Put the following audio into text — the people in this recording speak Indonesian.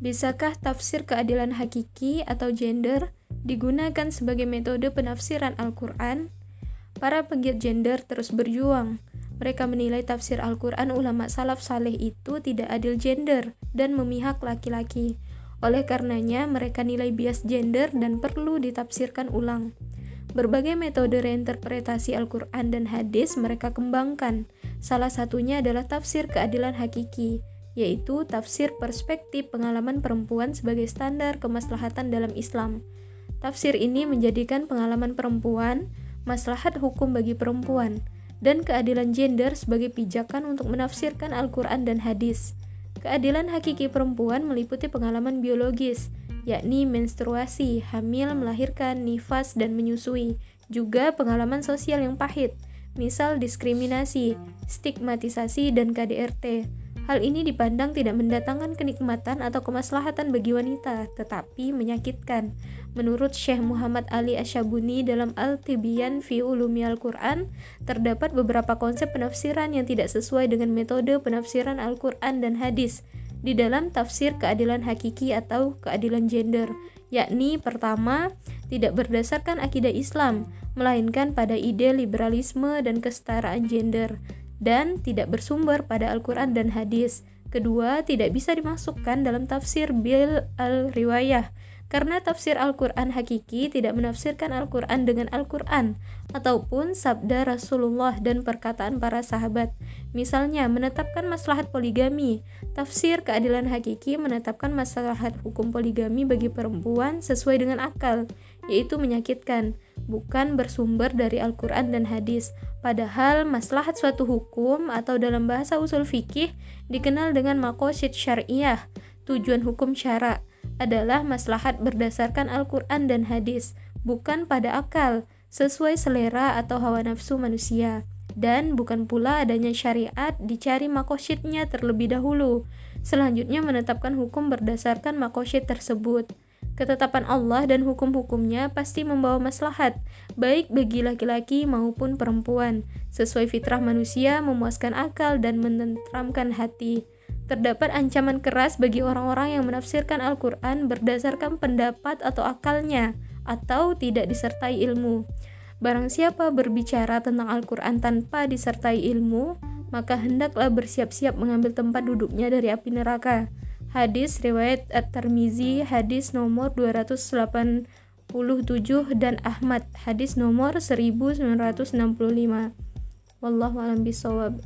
Bisakah tafsir keadilan hakiki atau gender digunakan sebagai metode penafsiran Al-Quran? Para penggiat gender terus berjuang. Mereka menilai tafsir Al-Quran ulama salaf saleh itu tidak adil gender dan memihak laki-laki. Oleh karenanya, mereka nilai bias gender dan perlu ditafsirkan ulang. Berbagai metode reinterpretasi Al-Quran dan hadis mereka kembangkan. Salah satunya adalah tafsir keadilan hakiki, yaitu tafsir perspektif pengalaman perempuan sebagai standar kemaslahatan dalam Islam. Tafsir ini menjadikan pengalaman perempuan, maslahat hukum bagi perempuan, dan keadilan gender sebagai pijakan untuk menafsirkan Al-Quran dan hadis. Keadilan hakiki perempuan meliputi pengalaman biologis, yakni menstruasi, hamil, melahirkan, nifas, dan menyusui. Juga pengalaman sosial yang pahit, misal diskriminasi, stigmatisasi, dan KDRT. Hal ini dipandang tidak mendatangkan kenikmatan atau kemaslahatan bagi wanita, tetapi menyakitkan. Menurut Syekh Muhammad Ali Asyabuni dalam Al-Tibyan fi Ulumi Al-Quran, terdapat beberapa konsep penafsiran yang tidak sesuai dengan metode penafsiran Al-Quran dan hadis di dalam tafsir keadilan hakiki atau keadilan gender, yakni pertama, tidak berdasarkan akidah Islam, melainkan pada ide liberalisme dan kesetaraan gender, dan tidak bersumber pada Al-Quran dan hadis. Kedua, tidak bisa dimasukkan dalam tafsir bil al-riwayah, karena tafsir Al-Quran hakiki tidak menafsirkan Al-Quran dengan Al-Quran ataupun sabda Rasulullah dan perkataan para sahabat. Misalnya, menetapkan maslahat poligami. Tafsir keadilan hakiki menetapkan maslahat hukum poligami bagi perempuan sesuai dengan akal, yaitu menyakitkan, bukan bersumber dari Al-Quran dan hadis. Padahal maslahat suatu hukum atau dalam bahasa usul fikih dikenal dengan makosid syariah, tujuan hukum syara' adalah maslahat berdasarkan Al-Quran dan hadis, bukan pada akal, sesuai selera atau hawa nafsu manusia. Dan bukan pula adanya syariat dicari makosyidnya terlebih dahulu. Selanjutnya menetapkan hukum berdasarkan makosyid tersebut. Ketetapan Allah dan hukum-hukumnya pasti membawa maslahat, baik bagi laki-laki maupun perempuan, sesuai fitrah manusia, memuaskan akal dan menenteramkan hati. Terdapat ancaman keras bagi orang-orang yang menafsirkan Al-Quran berdasarkan pendapat atau akalnya, atau tidak disertai ilmu. Barang siapa berbicara tentang Al-Quran tanpa disertai ilmu, maka hendaklah bersiap-siap mengambil tempat duduknya dari api neraka. Hadis riwayat At-Tirmizi, hadis nomor 287 dan Ahmad, hadis nomor 1965. Wallahu a'lam bishawab.